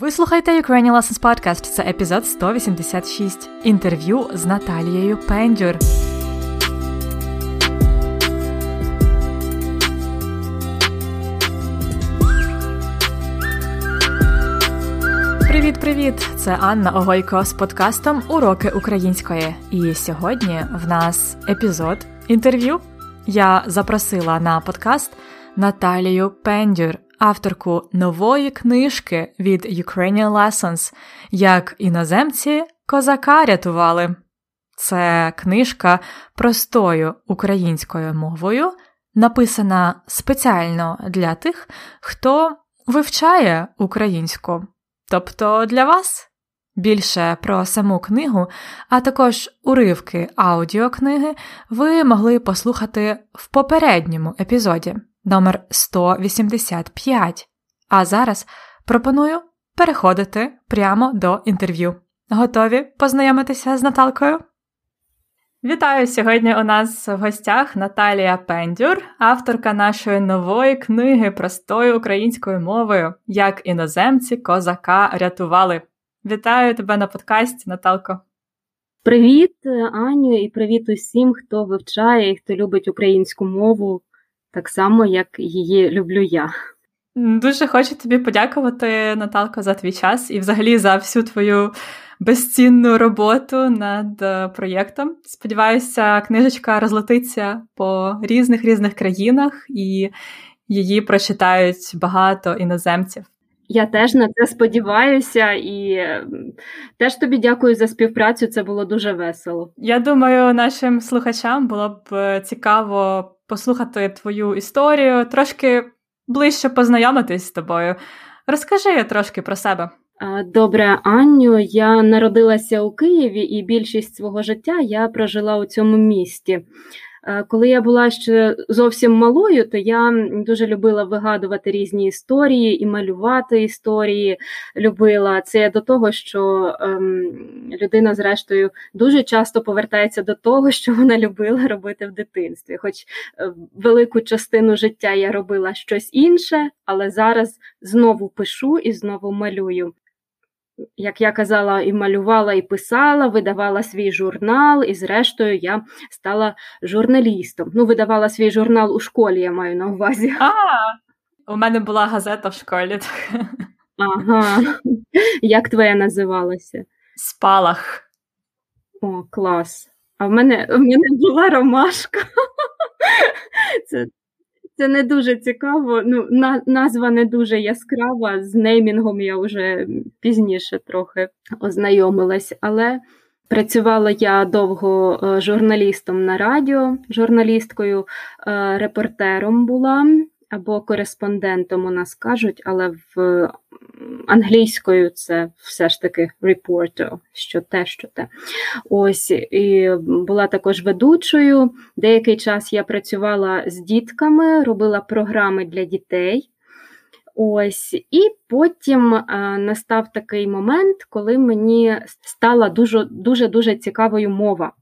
Ви слухаєте Ukrainian Lessons Podcast. Це епізод 186. Інтерв'ю з Наталією Пендюр. Привіт-привіт! Це Анна Огойко з подкастом Уроки української. І сьогодні в нас епізод інтерв'ю. Я запросила на подкаст Наталію Пендюр, авторку нової книжки від Ukrainian Lessons Як іноземці козака рятували. Це книжка простою українською мовою, написана спеціально для тих, хто вивчає українську. Тобто для вас більше про саму книгу, а також уривки аудіокниги ви могли послухати в попередньому епізоді номер 185. А зараз пропоную переходити прямо до інтерв'ю. Готові познайомитися з Наталкою? Вітаю! Сьогодні у нас в гостях Наталія Пендюр, авторка нашої нової книги простою українською мовою, як іноземці козака рятували. Вітаю тебе на подкасті, Наталко. Привіт, Аню, і привіт усім, хто вивчає і хто любить українську мову так само, як її люблю я. Дуже хочу тобі подякувати, Наталко, за твій час і взагалі за всю твою безцінну роботу над е, проєктом. Сподіваюся, книжечка розлетиться по різних різних країнах і її прочитають багато іноземців. Я теж на це сподіваюся і теж тобі дякую за співпрацю. Це було дуже весело. Я думаю, нашим слухачам було б е, цікаво послухати твою історію, трошки ближче познайомитись з тобою. Розкажи трошки про себе. Добре, Анню. Я народилася у Києві, і більшість свого життя я прожила у цьому місті. Е, коли я була ще зовсім малою, то я дуже любила вигадувати різні історії і малювати історії. Любила це до того, що ем, людина, зрештою, дуже часто повертається до того, що вона любила робити в дитинстві. Хоч е, велику частину життя я робила щось інше, але зараз знову пишу і знову малюю як я казала, і малювала, і писала, видавала свій журнал, і, зрештою, я стала журналістом. Ну, видавала свій журнал у школі, я маю на увазі. А, у мене була газета в школі. Ага. Як твоя називалася? Спалах. О, клас. А в мене в мене була ромашка. Це це не дуже цікаво. Ну, на, Назва не дуже яскрава. З неймінгом я вже пізніше трохи ознайомилась, але працювала я довго е, журналістом на радіо, журналісткою, е, репортером була або кореспондентом у нас кажуть, але в англійською це все ж таки reporter, що те, що те. Ось і була також ведучою. Деякий час я працювала з дітками, робила програми для дітей. Ось, і потім а, настав такий момент, коли мені стала дуже дуже дуже цікавою мова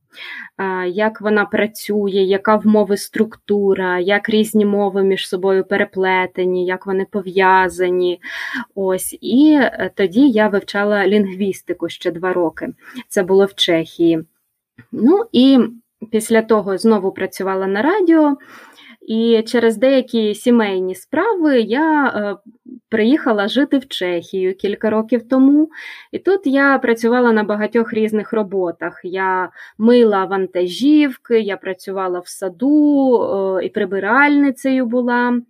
як вона працює, яка в мови структура, як різні мови між собою переплетені, як вони пов'язані. Ось. І е, тоді я вивчала лінгвістику ще два роки. Це було в Чехії. Ну і після того знову працювала на радіо. І через деякі сімейні справи я е, приїхала жити в Чехію кілька років тому. І тут я працювала на багатьох різних роботах. Я мила вантажівки, я працювала в саду е, і прибиральницею була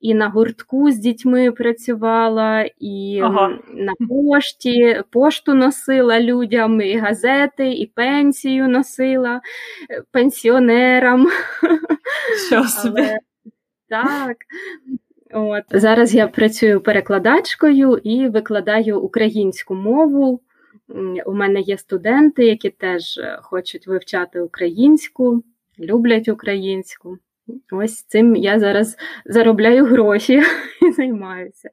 і на гуртку з дітьми працювала, і ага. на пошті пошту носила людям, і газети, і пенсію носила е, пенсіонерам. Що собі? Але, так. От. Зараз я працюю перекладачкою і викладаю українську мову. У мене є студенти, які теж е, хочуть вивчати українську, люблять українську. Ось цим я зараз заробляю гроші і займаюся.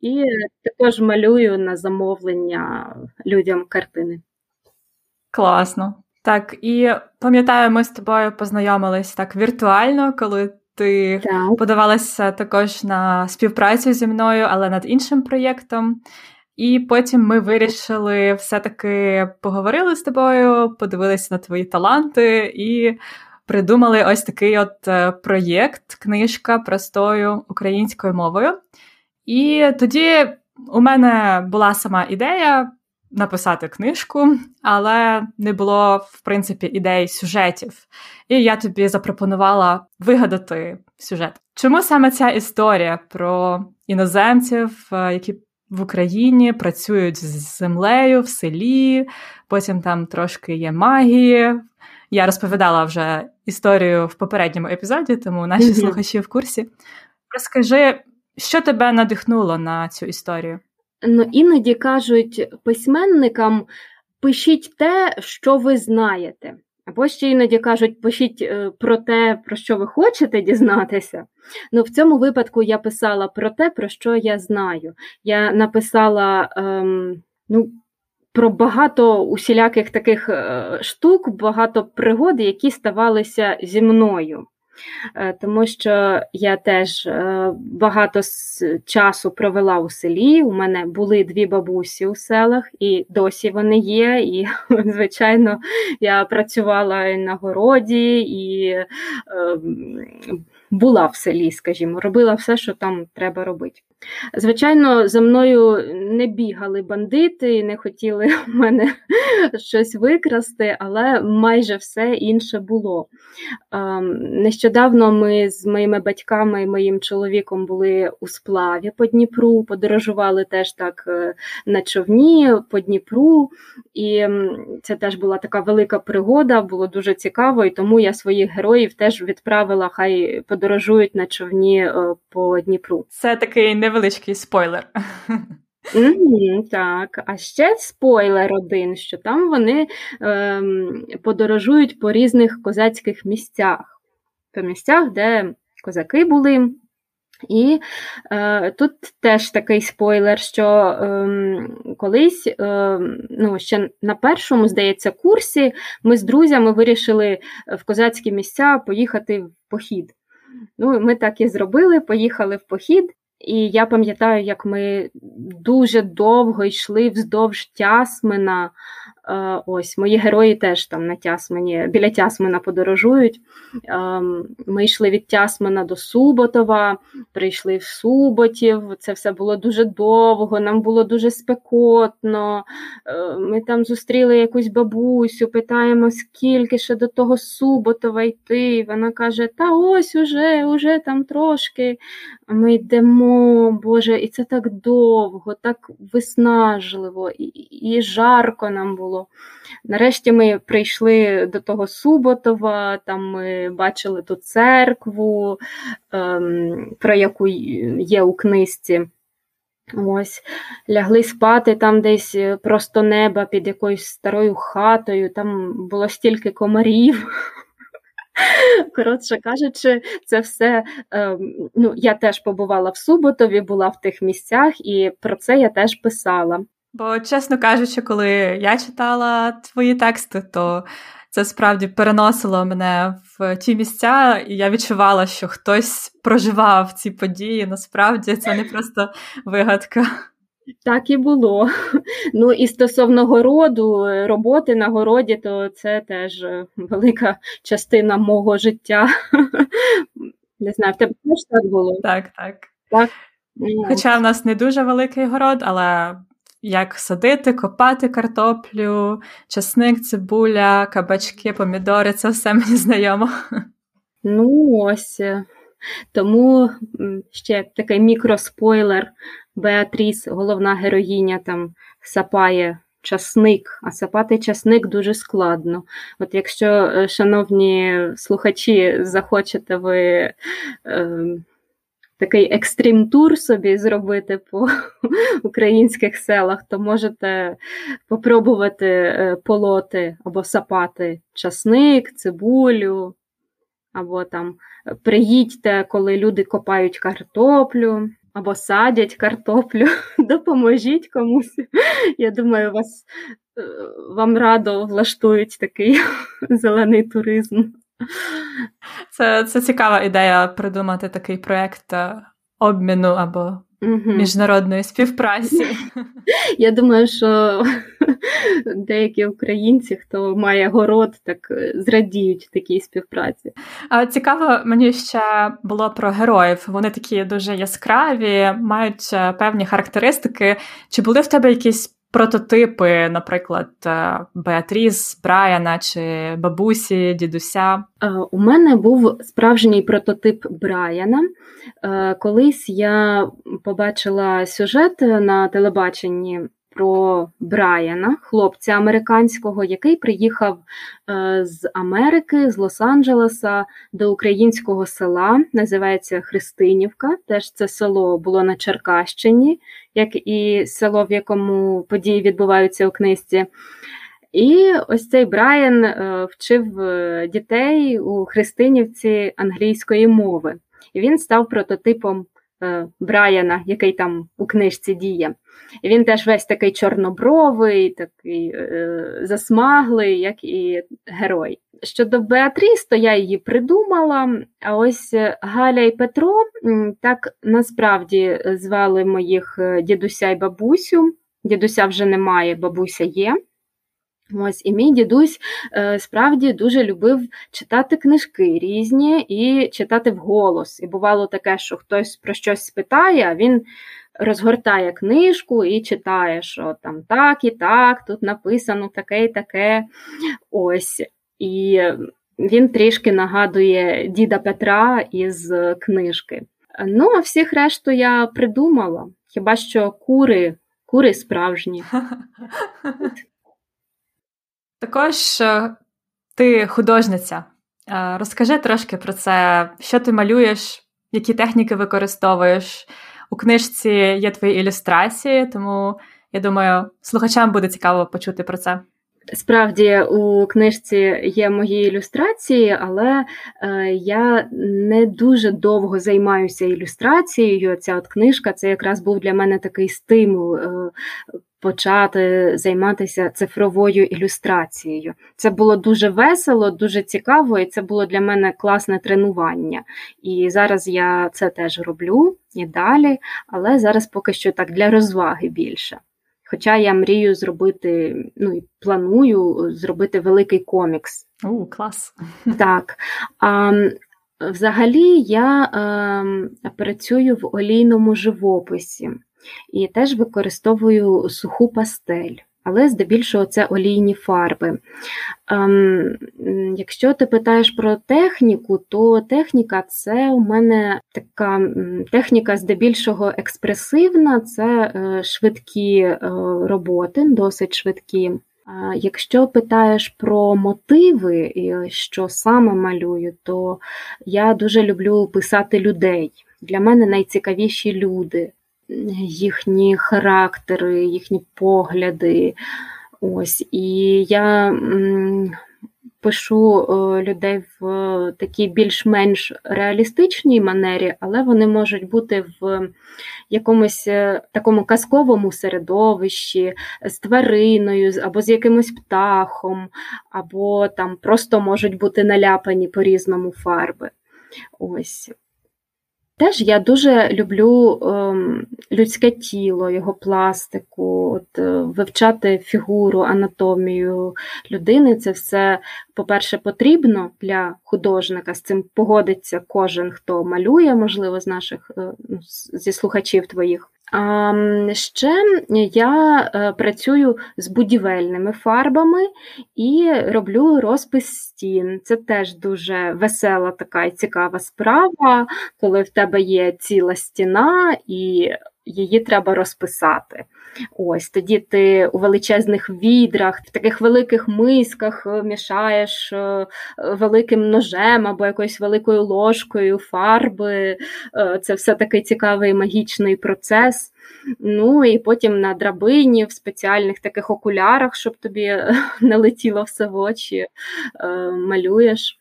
І також малюю на замовлення людям картини. Класно. Так, і пам'ятаю, ми з тобою познайомились так віртуально, коли ти так. подавалася також на співпрацю зі мною, але над іншим проєктом. І потім ми вирішили все-таки поговорили з тобою, подивилися на твої таланти і придумали ось такий от е, проєкт, книжка простою українською мовою. І тоді у мене була сама ідея написати книжку, але не було, в принципі, ідей сюжетів. І я тобі запропонувала вигадати сюжет. Чому саме ця історія про іноземців, е, які в Україні працюють з землею в селі, потім там трошки є магії. Я розповідала вже історію в попередньому епізоді, тому наші mm-hmm. слухачі в курсі. Розкажи, що тебе надихнуло на цю історію? Ну, іноді кажуть письменникам: пишіть те, що ви знаєте. Або ще іноді кажуть, пишіть е, про те, про що ви хочете дізнатися. Ну, В цьому випадку я писала про те, про що я знаю. Я написала ем, ну, про багато усіляких таких е, штук, багато пригод, які ставалися зі мною. Е, тому що я теж е, багато часу провела у селі. У мене були дві бабусі у селах, і досі вони є. І, звичайно, я працювала і на городі і ем, була в селі, скажімо, робила все, що там треба робити. Звичайно, за мною не бігали бандити, не хотіли в мене щось викрасти, але майже все інше було. Ем, нещодавно ми з моїми батьками і моїм чоловіком були у сплаві по Дніпру, подорожували теж так е, на човні по Дніпру, і це теж була така велика пригода, було дуже цікаво, і тому я своїх героїв теж відправила, хай подорожують на човні е, по Дніпру. Це такий невеличкий спойлер. Mm, так, а ще спойлер один, що там вони е, подорожують по різних козацьких місцях, по місцях, де козаки були. І е, тут теж такий спойлер, що е, колись, е, ну, ще на першому, здається, курсі ми з друзями вирішили в козацькі місця поїхати в похід. Ну, Ми так і зробили, поїхали в похід. І я пам'ятаю, як ми дуже довго йшли вздовж Тясмина Е, ось мої герої теж там на Тясмені, біля Тясмина подорожують. Ем, ми йшли від Тясмина до Суботова, прийшли в Суботів. Це все було дуже довго, нам було дуже спекотно. Е, ми там зустріли якусь бабусю, питаємо, скільки ще до того Суботова йти. Вона каже: Та ось уже, уже там трошки. Ми йдемо, Боже, і це так довго, так виснажливо і, і жарко нам було. Нарешті ми прийшли до того Суботова, там ми бачили ту церкву, ем, про яку є у книжці. Ось, лягли спати там десь просто неба під якоюсь старою хатою, там було стільки комарів. Коротше кажучи, це все. Е, ну, Я теж побувала в Суботові, була в тих місцях, і про це я теж писала. Бо, чесно кажучи, коли я читала твої тексти, то це справді переносило мене в ті місця, і я відчувала, що хтось проживав ці події. Насправді це не просто вигадка. Так і було. Ну і стосовно городу, роботи на городі, то це теж велика частина мого життя. Не знаю, в тебе теж так було? Так, так. так? Хоча в нас не дуже великий город, але як садити, копати картоплю, часник, цибуля, кабачки, помідори це все мені знайомо. Ну, ось. Тому ще такий мікроспойлер. Беатріс, головна героїня, там сапає часник, а сапати часник дуже складно. От якщо, е, шановні слухачі, захочете ви. Е, такий екстрім-тур собі зробити по українських селах, то можете попробувати е, полоти або сапати часник, цибулю, або там приїдьте, коли люди копають картоплю. Або садять картоплю, допоможіть комусь. Я думаю, вас е, вам радо влаштують такий зелений туризм. Це це цікава ідея придумати такий проєкт е, обміну або міжнародної співпраці. Я думаю, що деякі українці, хто має город, так е, зрадіють такій співпраці. А цікаво, мені ще було про героїв. Вони такі дуже яскраві, мають е, певні характеристики. Чи були в тебе якісь? Прототипи, наприклад, е, Беатріс, Брайана чи бабусі, дідуся. У мене був справжній прототип Брайана. Колись я побачила сюжет на телебаченні про Брайана, хлопця американського, який приїхав е, з Америки, з Лос-Анджелеса до українського села, називається Христинівка. Теж це село було на Черкащині, як і село, в якому події відбуваються у книжці. І ось цей Брайан е, вчив е, дітей у Христинівці англійської мови. І він став прототипом Брайана, який там у книжці діє. Він теж весь такий чорнобровий, такий е, засмаглий, як і герой. Щодо Беатріс, то я її придумала. А ось Галя і Петро так насправді звали моїх е, дідуся і бабусю. Дідуся вже немає, бабуся є. Ось і мій дідусь е, справді дуже любив читати книжки різні і читати вголос. І бувало таке, що хтось про щось спитає, а він розгортає книжку і читає, що там так і так, тут написано таке і таке. Ось. І він трішки нагадує діда Петра із книжки. Ну, а всіх решту я придумала. Хіба що кури, кури справжні. Також е, ти художниця. Е, розкажи трошки про це, що ти малюєш, які техніки використовуєш. У книжці є твої ілюстрації, тому я думаю, слухачам буде цікаво почути про це. Справді у книжці є мої ілюстрації, але е, я не дуже довго займаюся ілюстрацією. Ця от книжка це якраз був для мене такий стимул е, почати займатися цифровою ілюстрацією. Це було дуже весело, дуже цікаво, і це було для мене класне тренування. І зараз я це теж роблю і далі, але зараз поки що так для розваги більше. Хоча я мрію зробити, ну і планую зробити великий комікс. О, клас. Так. А, Взагалі я е, працюю в олійному живописі і теж використовую суху пастель. Але здебільшого це олійні фарби. Ем, Якщо ти питаєш про техніку, то техніка це у мене така техніка здебільшого експресивна, це е, швидкі е, роботи, досить швидкі. Якщо питаєш про мотиви, що саме малюю, то я дуже люблю писати людей. Для мене найцікавіші люди їхні характери, їхні погляди. Ось. І я пишу е, людей в такій більш-менш реалістичній манері, але вони можуть бути в якомусь е, такому казковому середовищі з твариною, або з якимось птахом, або там просто можуть бути наляпані по різному фарби. Ось. Теж я дуже люблю ем, людське тіло, його пластику, от, е, вивчати фігуру, анатомію людини. Це все, по-перше, потрібно для художника. З цим погодиться кожен, хто малює, можливо, з наших е, ну, зі слухачів твоїх. А ще я е, працюю з будівельними фарбами і роблю розпис стін. Це теж дуже весела така і цікава справа, коли в тебе є ціла стіна і її треба розписати. Ось тоді ти у величезних відрах, в таких великих мисках е, мішаєш е, великим ножем або якоюсь великою ложкою фарби. Е, це все такий цікавий магічний процес. Ну і потім на драбині, в спеціальних таких окулярах, щоб тобі не летіло все в очі, малюєш.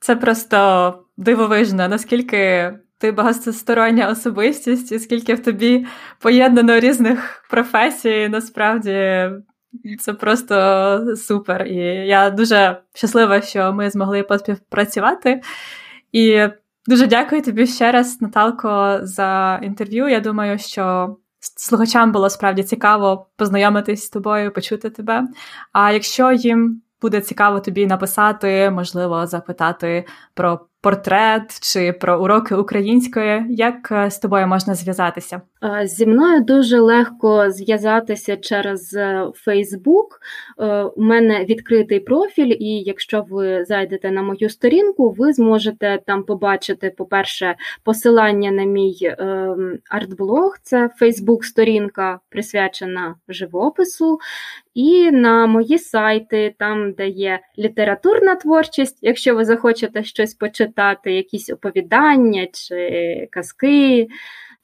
Це просто дивовижно, наскільки ти багатостороння особистість, і скільки в тобі поєднано різних професій, насправді це просто супер. І я дуже щаслива, що ми змогли поспівпрацювати. І Дуже дякую тобі ще раз, Наталко, за інтерв'ю. Я думаю, що слухачам було справді цікаво познайомитись з тобою, почути тебе. А якщо їм буде цікаво тобі написати, можливо, запитати про портрет чи про уроки української, як е, з тобою можна зв'язатися? Е, зі мною дуже легко зв'язатися через Фейсбук. У мене відкритий профіль, і якщо ви зайдете на мою сторінку, ви зможете там побачити, по-перше, посилання на мій ем, артблог, це Фейсбук-сторінка присвячена живопису. І на мої сайти, там, де є літературна творчість, якщо ви захочете щось почитати, якісь оповідання, чи казки,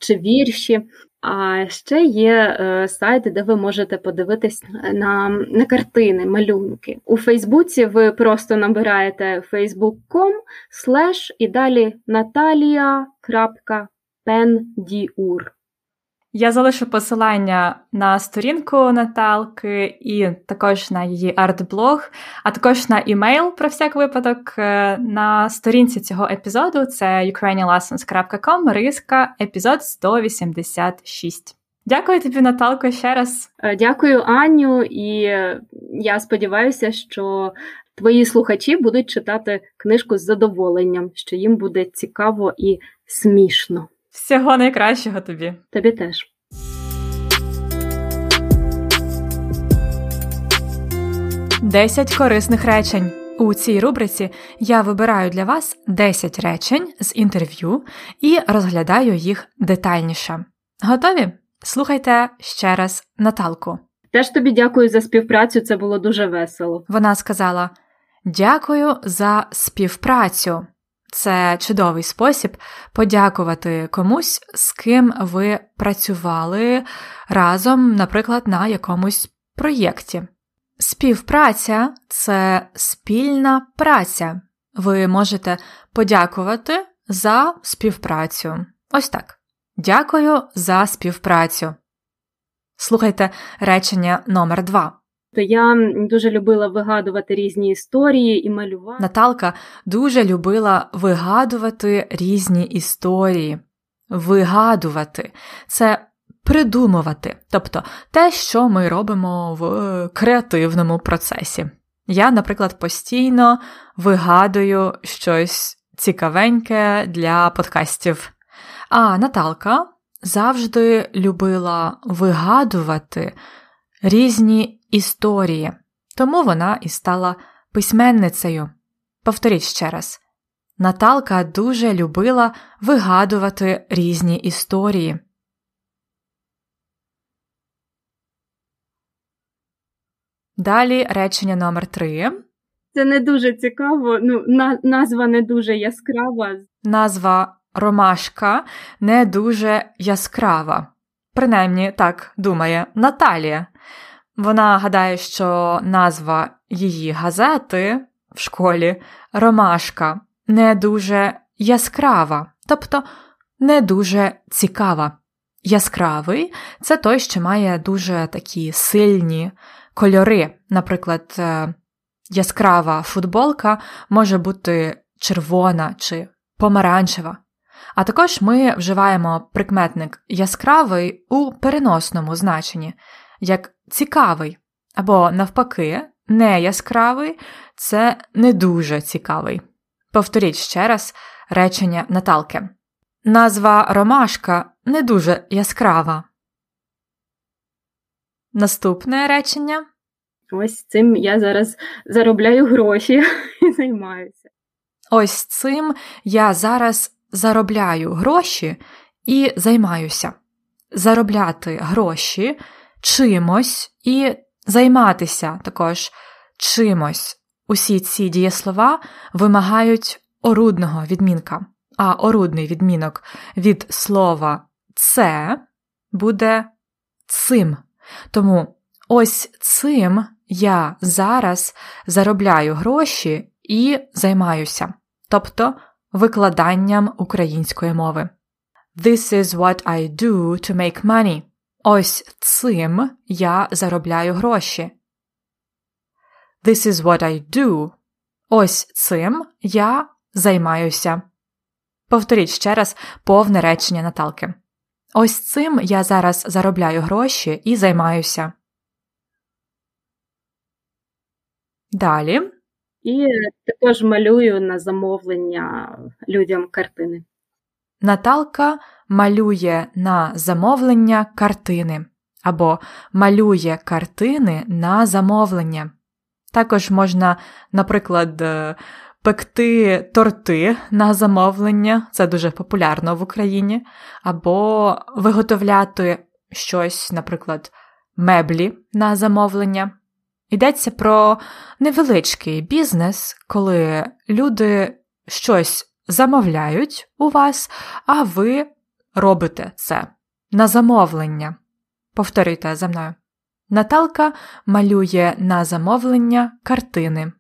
чи вірші. А ще є е, сайти, де ви можете подивитись на на картини, малюнки. У Фейсбуці ви просто набираєте facebook.com slash і далі natalia.pendiur. Я залишу посилання на сторінку Наталки і також на її арт-блог, а також на імейл про всяк випадок е, на сторінці цього епізоду це ukrainianlessons.com, риска, епізод 186. Дякую тобі, Наталко, ще раз. Е, дякую, Аню, і я сподіваюся, що твої слухачі будуть читати книжку з задоволенням, що їм буде цікаво і смішно. Всього найкращого тобі. Тобі теж. Десять корисних речень. У цій рубриці я вибираю для вас 10 речень з інтерв'ю і розглядаю їх детальніше. Готові? Слухайте ще раз Наталку. Теж тобі дякую за співпрацю, це було дуже весело. Вона сказала: Дякую за співпрацю. Це чудовий спосіб подякувати комусь, з ким ви працювали разом, наприклад, на якомусь проєкті. Співпраця це спільна праця. Ви можете подякувати за співпрацю. Ось так. Дякую за співпрацю. Слухайте речення номер два. То я дуже любила вигадувати різні історії і малювати. Наталка дуже любила вигадувати різні історії. Вигадувати це придумувати, тобто те, що ми робимо в креативному процесі. Я, наприклад, постійно вигадую щось цікавеньке для подкастів. А Наталка завжди любила вигадувати різні історії, тому вона і стала письменницею. Повторіть ще раз. Наталка дуже любила вигадувати різні історії. Далі речення номер три. Це не дуже цікаво. Ну, на, назва не дуже яскрава. Назва Ромашка не дуже яскрава. Принаймні так думає Наталія. Вона гадає, що назва її газети в школі Ромашка не дуже яскрава, тобто не дуже цікава. Яскравий це той, що має дуже такі сильні кольори. Наприклад, е, яскрава футболка може бути червона чи помаранчева. А також ми вживаємо прикметник яскравий у переносному значенні, як цікавий, або, навпаки, не яскравий це не дуже цікавий. Повторіть ще раз речення Наталки. Назва Ромашка не дуже яскрава. Наступне речення. Ось цим я зараз заробляю гроші і займаюся. Ось цим я зараз заробляю гроші і займаюся. Заробляти гроші чимось і займатися також чимось. Усі ці дієслова вимагають орудного відмінка, а орудний відмінок від слова це буде цим. Тому ось цим я зараз заробляю гроші і займаюся, тобто викладанням української мови. This is what I do to make money. Ось цим я заробляю гроші. This is what I do. Ось цим я займаюся. Повторіть ще раз повне речення Наталки. Ось цим я зараз заробляю гроші і займаюся. Далі. І також малюю на замовлення людям картини. Наталка малює на замовлення картини або малює картини на замовлення. Також можна, наприклад, е, пекти торти на замовлення, це дуже популярно в Україні, або виготовляти щось, наприклад, меблі на замовлення. Йдеться про невеличкий бізнес, коли люди щось замовляють у вас, а ви робите це на замовлення. Повторюйте за мною. Наталка малює на замовлення картини.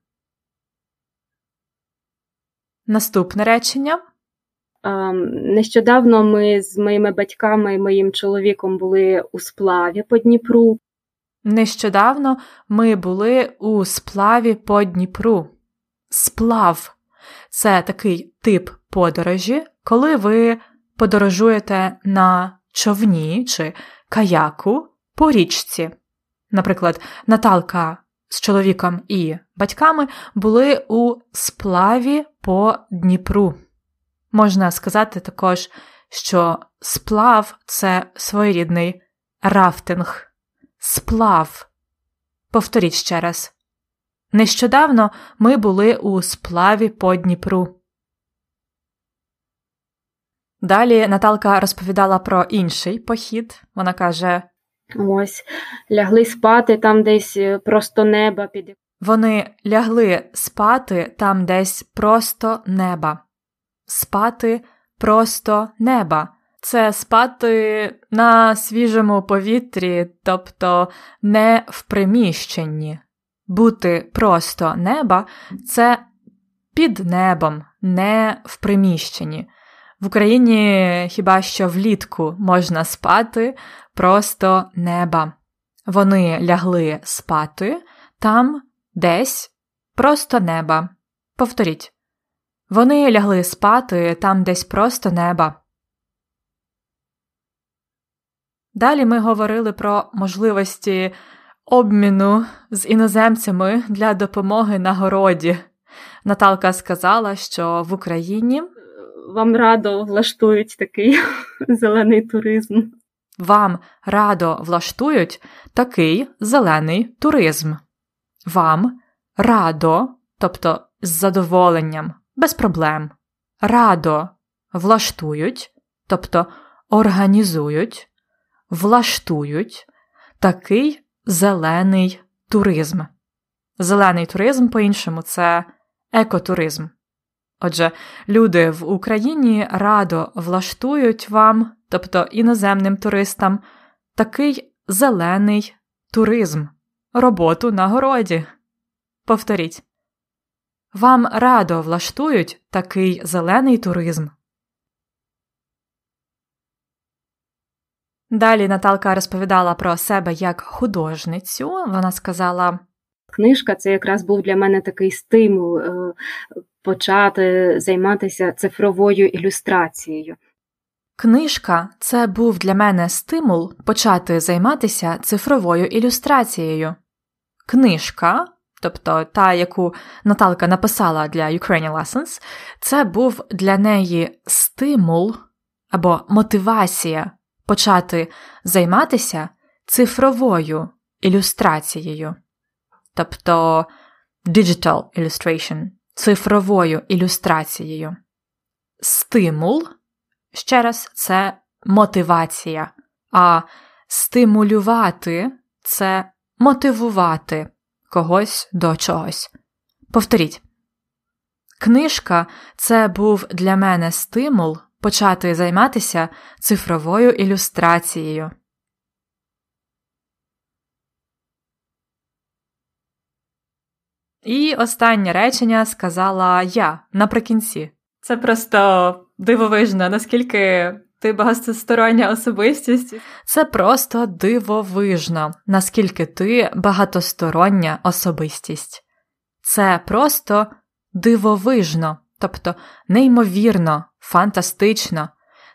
Наступне речення. Нещодавно ми з моїми батьками і моїм чоловіком були у сплаві по Дніпру. Нещодавно ми були у сплаві по Дніпру. Сплав це такий тип подорожі, коли ви подорожуєте на човні чи каяку по річці. Наприклад, Наталка з чоловіком і батьками були у сплаві по Дніпру. Можна сказати також, що сплав це своєрідний рафтинг. Сплав. Повторіть ще раз. Нещодавно ми були у сплаві по Дніпру. Далі Наталка розповідала про інший похід. Вона каже: Ось лягли спати там десь е, просто неба під. Вони лягли спати там десь просто неба. Спати просто неба. Це спати на свіжому повітрі, тобто не в приміщенні. Бути просто неба це під небом, не в приміщенні. В Україні хіба що влітку можна спати просто неба. Вони лягли спати там десь просто неба. Повторіть. Вони лягли спати там десь просто неба. Далі ми говорили про можливості обміну з іноземцями для допомоги на городі. Наталка сказала, що в Україні вам радо влаштують такий зелений туризм. Вам радо влаштують такий зелений туризм. Вам радо, тобто з задоволенням, без проблем, радо влаштують, тобто організують, влаштують такий зелений туризм. Зелений туризм, по-іншому, це екотуризм. Отже, люди в Україні радо влаштують вам, тобто іноземним туристам, такий зелений туризм, роботу на городі. Повторіть. Вам радо влаштують такий зелений туризм. Далі Наталка розповідала про себе як художницю. Вона сказала: Книжка це якраз був для мене такий стимул е, почати займатися цифровою ілюстрацією. Книжка це був для мене стимул почати займатися цифровою ілюстрацією. Книжка, тобто та, яку Наталка написала для Ukrainian Lessons, це був для неї стимул або мотивація почати займатися цифровою ілюстрацією, тобто digital illustration, цифровою ілюстрацією. Стимул, ще раз, це мотивація, а стимулювати це мотивувати когось до чогось. Повторіть. Книжка це був для мене стимул почати займатися цифровою ілюстрацією. І останнє речення сказала я наприкінці. Це просто дивовижно, наскільки ти багатостороння особистість. Це просто дивовижно, наскільки ти багатостороння особистість. Це просто дивовижно, тобто неймовірно, фантастично.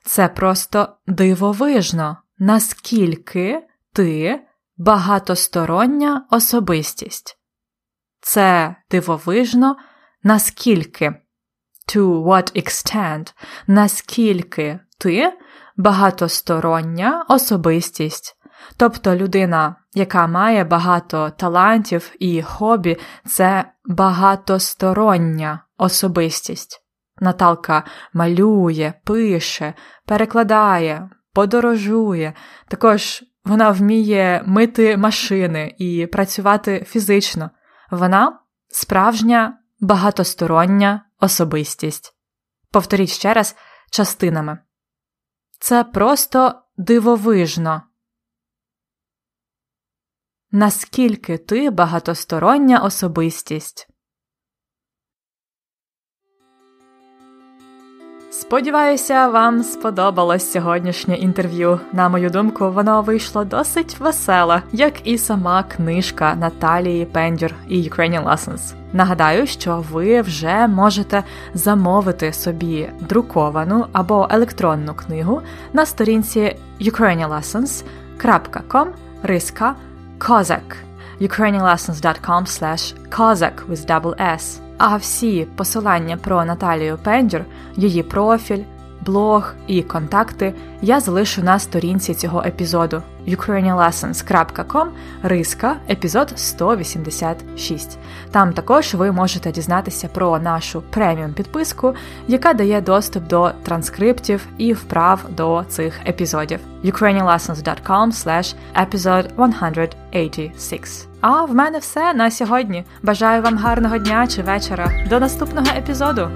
Це просто дивовижно, наскільки ти багатостороння особистість. Це дивовижно, наскільки to what extent, наскільки ти багатостороння особистість. Тобто людина, яка має багато талантів і хобі, це багатостороння особистість. Наталка малює, пише, перекладає, подорожує. Також вона вміє мити машини і працювати фізично. Вона справжня багатостороння особистість. Повторіть ще раз частинами. Це просто дивовижно. Наскільки ти багатостороння особистість? Сподіваюся, вам сподобалось сьогоднішнє інтерв'ю. На мою думку, воно вийшло досить веселе, як і сама книжка Наталії Пендюр і Ukrainian Lessons. Нагадаю, що ви вже можете замовити собі друковану або електронну книгу на сторінці ukrainianlessons.com риска Kazakh ukrainianlessons.com slash Kazakh with double S. А всі посилання про Наталію Пендюр, її профіль, блог і контакти я залишу на сторінці цього епізоду ukrainianlessons.com риска епізод 186. Там також ви можете дізнатися про нашу преміум підписку, яка дає доступ до транскриптів і вправ до цих епізодів. ukrainianlessons.com slash episode 186. А в мене все на сьогодні. Бажаю вам гарного дня чи вечора. До наступного епізоду!